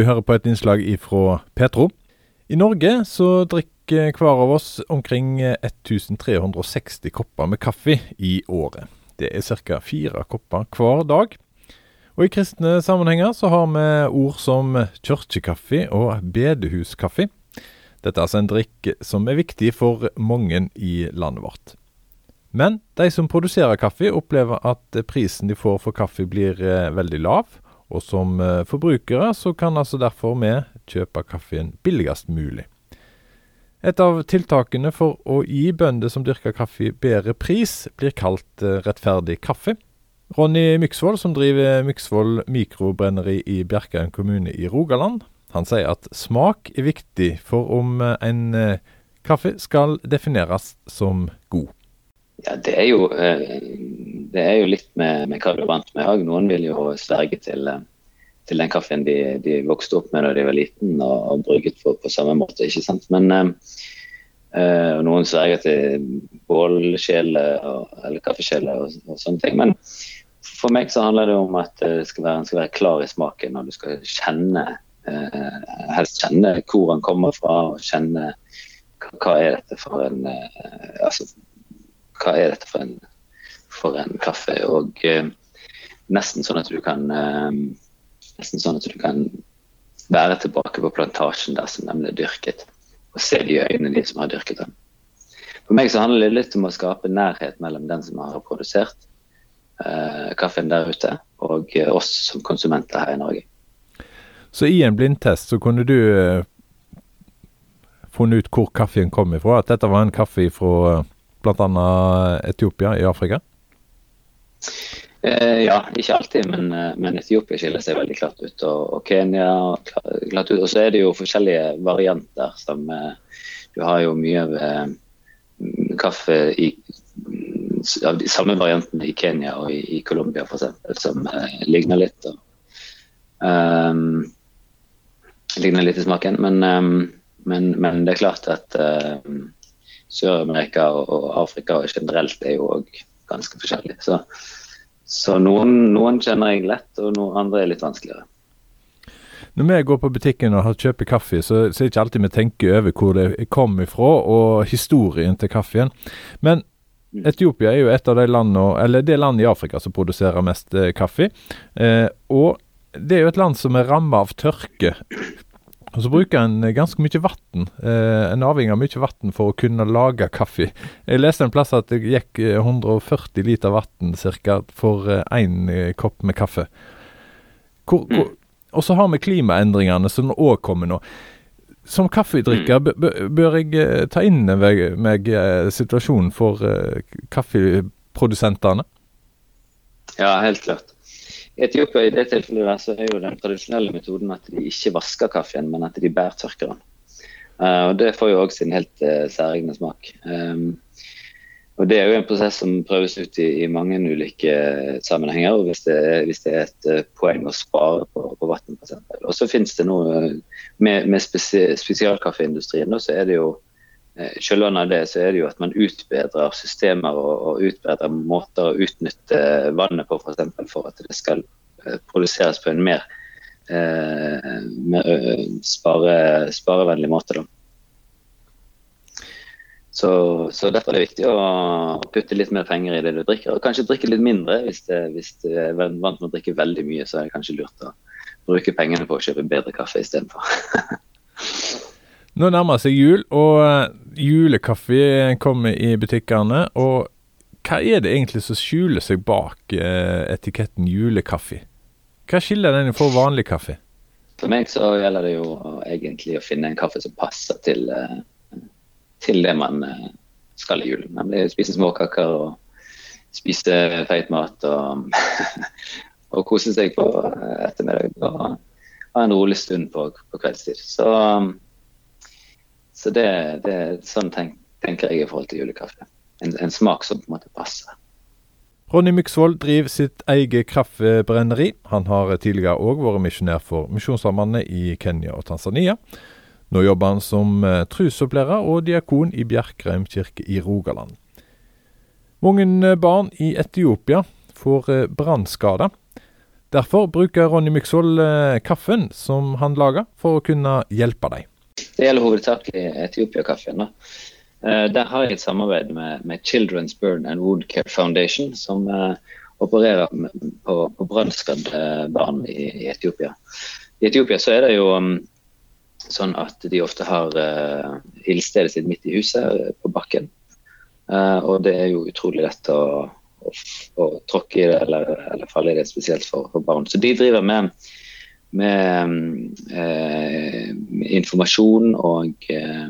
Vi hører på et innslag ifra Petro. I Norge så drikker hver av oss omkring 1360 kopper med kaffe i året. Det er ca. fire kopper hver dag. Og I kristne sammenhenger så har vi ord som kirkekaffe og bedehuskaffe. Dette er altså en drikk som er viktig for mange i landet vårt. Men de som produserer kaffe, opplever at prisen de får for kaffe blir eh, veldig lav og som eh, forbrukere så kan altså derfor vi kjøpe kaffen billigst mulig. Et av tiltakene for å gi bønder som dyrker kaffe bedre pris, blir kalt eh, rettferdig kaffe. Ronny Myksvold, som driver Myksvold mikrobrenneri i Bjerkreim kommune i Rogaland, han sier at smak er viktig for om eh, en kaffe skal defineres som god. Ja, det er jo, eh, det er jo litt med, med hva du er vant med. Noen vil jo sverge til, eh, til den kaffen de, de, vokste opp med da de var liten og, og bruket på, på, samme måte. ikke sant? Men uh, noen sverger til bålkjeler eller kaffekjeler og, og, sånne ting. Men for meg så handler det om at det skal være, skal være klar i smaken. Og du skal kjenne, uh, helst kjenne hvor den kommer fra, og kjenne hva, er dette for en uh, altså, hva er dette for en, for en kaffe. Og eh, nesten sånn at du kan eh, nesten sånn at du kan være tilbake på plantasjen der som nemlig er dyrket, og se de øynene de som har dyrket den. For meg så handler det litt om å skape nærhet mellom den som har produsert eh, kaffen der ute, og eh, oss som konsumenter her i Norge. Så i en blindtest så kunne du eh, funnet ut hvor kaffen kom ifra? At dette var en kaffe fra bl.a. Etiopia i Afrika? Eh, ja, ikke alltid, men, eh, men, Etiopia skiller seg veldig klart ut. Og, og Kenya klart ut. Og så er det jo forskjellige varianter. som eh, Du har jo mye av eh, kaffe i, av de samme variantene i Kenya og i, i Colombia f.eks. som eh, ligner litt. Og, um, ligner litt i smaken. Men, um, men, men, det er klart at um, Sør-Amerika og Afrika generelt er jo òg ganske forskjellig. Så, så noen, noen, kjenner jeg lett, og noen andre er litt vanskeligere. Når vi går på butikken og kjøper kaffe, så, så er det ikke alltid vi tenker over hvor det kom ifra, og historien til kaffen. Men mm. Etiopia er jo et av de landene, eller det landet i Afrika som produserer mest eh, kaffe. Eh, og det er jo et land som er rammet av tørke og så bruker en ganske mye vann. Eh, en avhengig av mye vann for å kunne lage kaffe. Jeg leste en plass at det gikk 140 eh, liter vann ca. for én eh, eh, kopp med kaffe. Hvor, hvor, mm. og så har vi klimaendringene som òg kommer nå. Som kaffedrikker mm. bør jeg ta inn meg, meg situasjonen for kaffeprodusentene? Ja, helt klart. I Etiopia i det tilfellet der, så er jo den tradisjonelle metoden at de ikke vasker kaffen, men at de bærtørker den. Uh, og Det får jo òg sin helt uh, særegne smak. Um, og Det er jo en prosess som prøves ut i, i mange ulike sammenhenger. og Hvis det, hvis det er et uh, poeng å spare på, på vann f.eks. Og så finnes det noe med, med spesialkaffeindustrien, så er det jo Eh, kjølvannet av det så er det jo at man utbedrer systemer og, og utbedrer måter å utnytte vannet på, f.eks. For, for at det skal eh, produseres på en mer, eh, mer spare, sparevennlig måte. Da. Så, så, derfor er det viktig å putte litt mer penger i det du drikker. Og kanskje drikke litt mindre. Hvis, det, hvis du er vant med å drikke veldig mye, så er det kanskje lurt å bruke pengene på å kjøpe bedre kaffe istedenfor. Nå nærmer det seg jul, og eh, julekaffe kommer i butikkene. Og hva er det egentlig som skjuler seg bak eh, etiketten julekaffe? Hva skiller den fra vanlig kaffe? For meg så gjelder det jo egentlig å finne en kaffe som passer til, eh, til det man skal i julen. Nemlig spise småkaker og spise feit mat og, og kose seg på ettermiddagen. Og ha en rolig stund på, på kveldstid. Så så det, det sånn tenk, tenker jeg i forhold til julekaffe. En, en, smak som på en måte passer. Ronny Myksvold driver sitt eget kaffebrenneri. Han har tidligere òg vært misjonær for Misjonssambandet i Kenya og Tanzania. Nå jobber han som eh, trusopplærer og diakon i Bjerkreim kirke i Rogaland. Mange barn i Etiopia får eh, brannskader. Derfor bruker Ronny Myksvold eh, kaffen som han lager, for å kunne hjelpe deg. Det gjelder hovedsakelig Etiopia-kaffen. Eh, der har jeg et samarbeid med, med, Children's Burn and Wound Care Foundation, som uh, opererer på, på brannskadde barn i, i, Etiopia. I Etiopia så er det jo um, sånn at de ofte har uh, ildstedet sitt midt i huset, på bakken. Uh, og det er jo utrolig lett å å, å tråkke i det eller, eller, falle i det, spesielt for, for, barn. Så de driver med, med eh, informasjon og eh,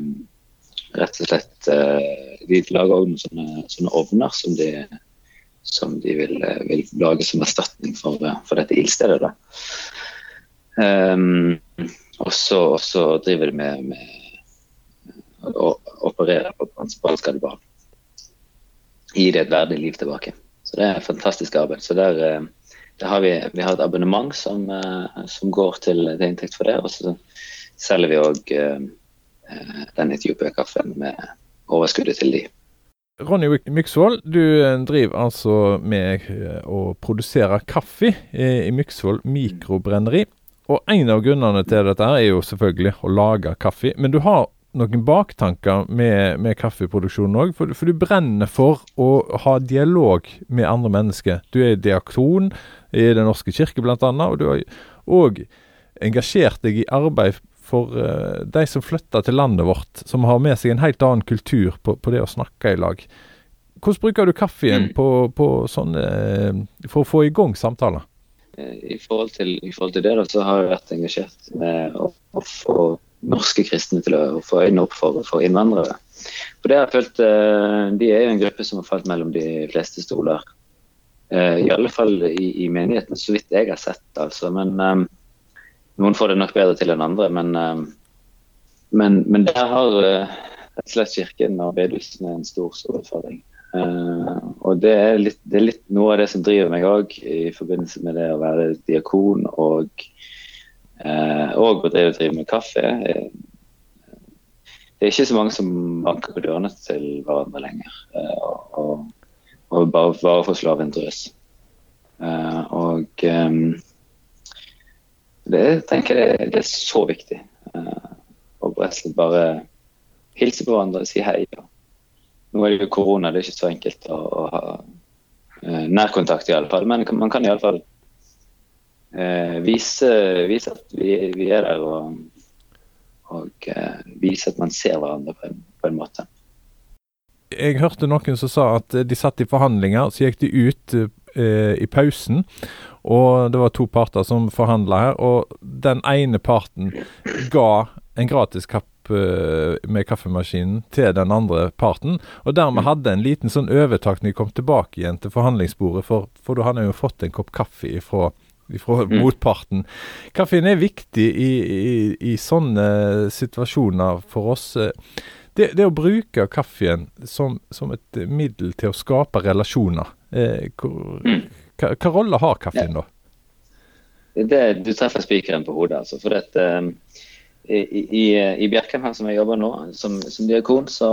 rett og slett eh, De lager òg sånne, sånne, ovner som de, som de vil, vil, lage som erstatning for, for dette ildstedet. Um, og så driver de med, med å operere på brannskadebarn. gi det et verdig liv tilbake. Så det er fantastisk arbeid. Så eh, der har vi, vi, har et abonnement som, eh, som går til, til inntekt for det. Og så selger vi òg eh, den Etiopia-kaffen med overskuddet til de. Ronny Myksvold, du driver altså med å produsere kaffe i Myksvold mikrobrenneri. Og en av grunnene til dette er jo selvfølgelig å lage kaffe. Men du har noen baktanker med, med kaffeproduksjonen òg? For, for, du brenner for å ha dialog med andre mennesker. Du er diakon i Den norske kirke bl.a., og du har òg engasjert deg i arbeid for uh, de som flytter til landet vårt, som har med seg en helt annen kultur på, på det å snakke i lag. Hvordan bruker du kaffen mm. på, på sånne, for å få i gang samtaler? I forhold til, i forhold til det da, så har jeg vært engasjert med å, å få norske kristne til å få øynene opp for, for innvandrere. For det har jeg følt, eh, De er jo en gruppe som har falt mellom de fleste stoler. Eh, I alle fall i, i menigheten, så vidt jeg har sett. altså, men um, Noen får det nok bedre til enn andre, men, um, men, men der har rett og slett Kirken og bedehusene en stor, stor utfordring. Uh, og det er, litt, det er, litt, noe av det som driver meg òg, i forbindelse med det å være diakon og og å drive, med kaffe. Eh, det er ikke så mange som banker på dørene til hverandre lenger. Eh, og, og bare, bare får slå av en drøs. og det tenker jeg det er så viktig. Å bare hilse på hverandre og si hei. Nå er det jo korona, det er ikke så enkelt å, å ha nærkontakt i alle fall. Men man kan i alle fall eh, vise, vise, at vi, vi, er der, og, og eh, vise at man ser hverandre på en, på en, måte. Jeg hørte noen som sa at de satt i forhandlinger, så gikk de ut eh, i pausen. Og det var to parter som forhandla her, og den ene parten ga en gratis kapp eh, med kaffemaskinen til den andre parten. Og dermed hadde en liten sånn overtak når de kom tilbake igjen til forhandlingsbordet, for, for da hadde jo fått en kopp kaffe ifra fra mm. motparten. Kaffen er viktig i, i, i, sånne situasjoner for oss. Det, det å bruke kaffen som, som, et middel til å skape relasjoner, eh, hvor, mm. hva, hva, rolle har kaffen ja. da? Det, du treffer spikeren på hodet. altså, for dette, um, i, i, i Bjerkreim, her som jeg jobber nå, som, som diakon, så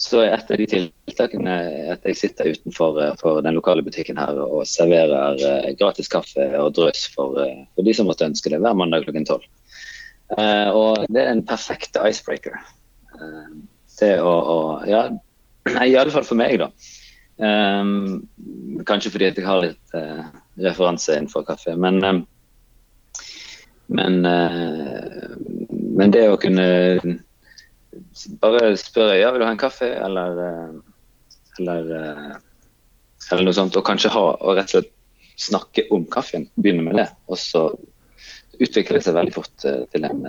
så er et av de tiltakene at jeg sitter utenfor eh, den lokale butikken her og serverer uh, gratis kaffe og drøs for, uh, for, de som måtte ønske det, hver mandag klokken tolv. Og det er en perfekt icebreaker. det å, å Ja, i alle fall for meg, da. Kanskje fordi jeg har litt referanse innenfor kaffe. Men, men, men det å kunne bare spørre ja, vil du ha en kaffe, eller, eh, eller, eh, eller noe sånt. Og kanskje ha, og rett og slett snakke om kaffen. Begynne med det. Og så utvikler det seg veldig fort eh, til en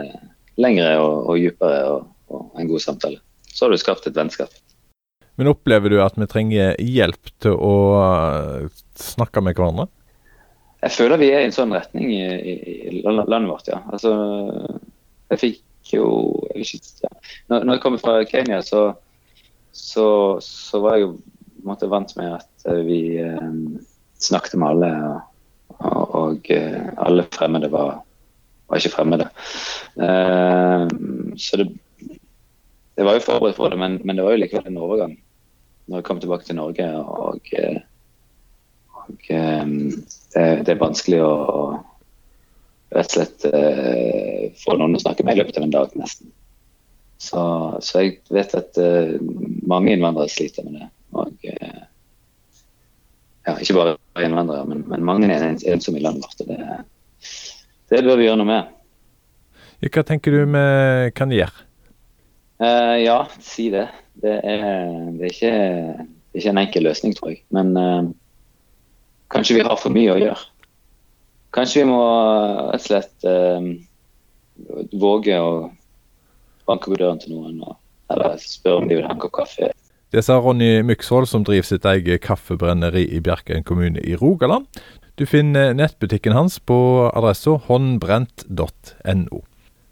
lengre og, og dypere og, og, en god samtale. Så har du skapt et vennskap. Men opplever du at vi trenger hjelp til å snakke med hverandre? Jeg føler vi er i en sånn retning i, i, landet vårt, ja. Altså, jeg fikk jo jeg ikke. Når, jeg kommer fra Kenya, så, så, så var jeg jo måte, vant med at eh, vi eh, snakket med alle. Og, og eh, alle fremmede var, var ikke fremmede. Eh, så det, det var jo forberedt på det, men, men, det var jo likevel en overgang når jeg kom tilbake til Norge. Og, og Og det, det, er vanskelig å rett og slett eh, få noen å snakke med i løpet av en dag, nesten. Så, så jeg vet at uh, mange innvandrere sliter med det. Og uh, ja, ikke bare innvandrere, men, men mange er ensomme i landet vårt. det, det bør vi gjøre noe med. Hva tenker du vi kan gjøre? Uh, ja, si det. Det er, det, er ikke, det er, ikke, en enkel løsning, tror jeg. Men uh, kanskje vi har for mye å gjøre. Kanskje vi må rett og slett uh, våge å banke på døren til noen og, eller spørre om de vil ha kaffe. Det sa Ronny Myksvold, som driver sitt eget kaffebrenneri i Bjerkreim kommune i Rogaland. Du finner nettbutikken hans på adressa håndbrent.no.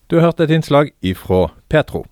Du har hørt et innslag ifra Petro.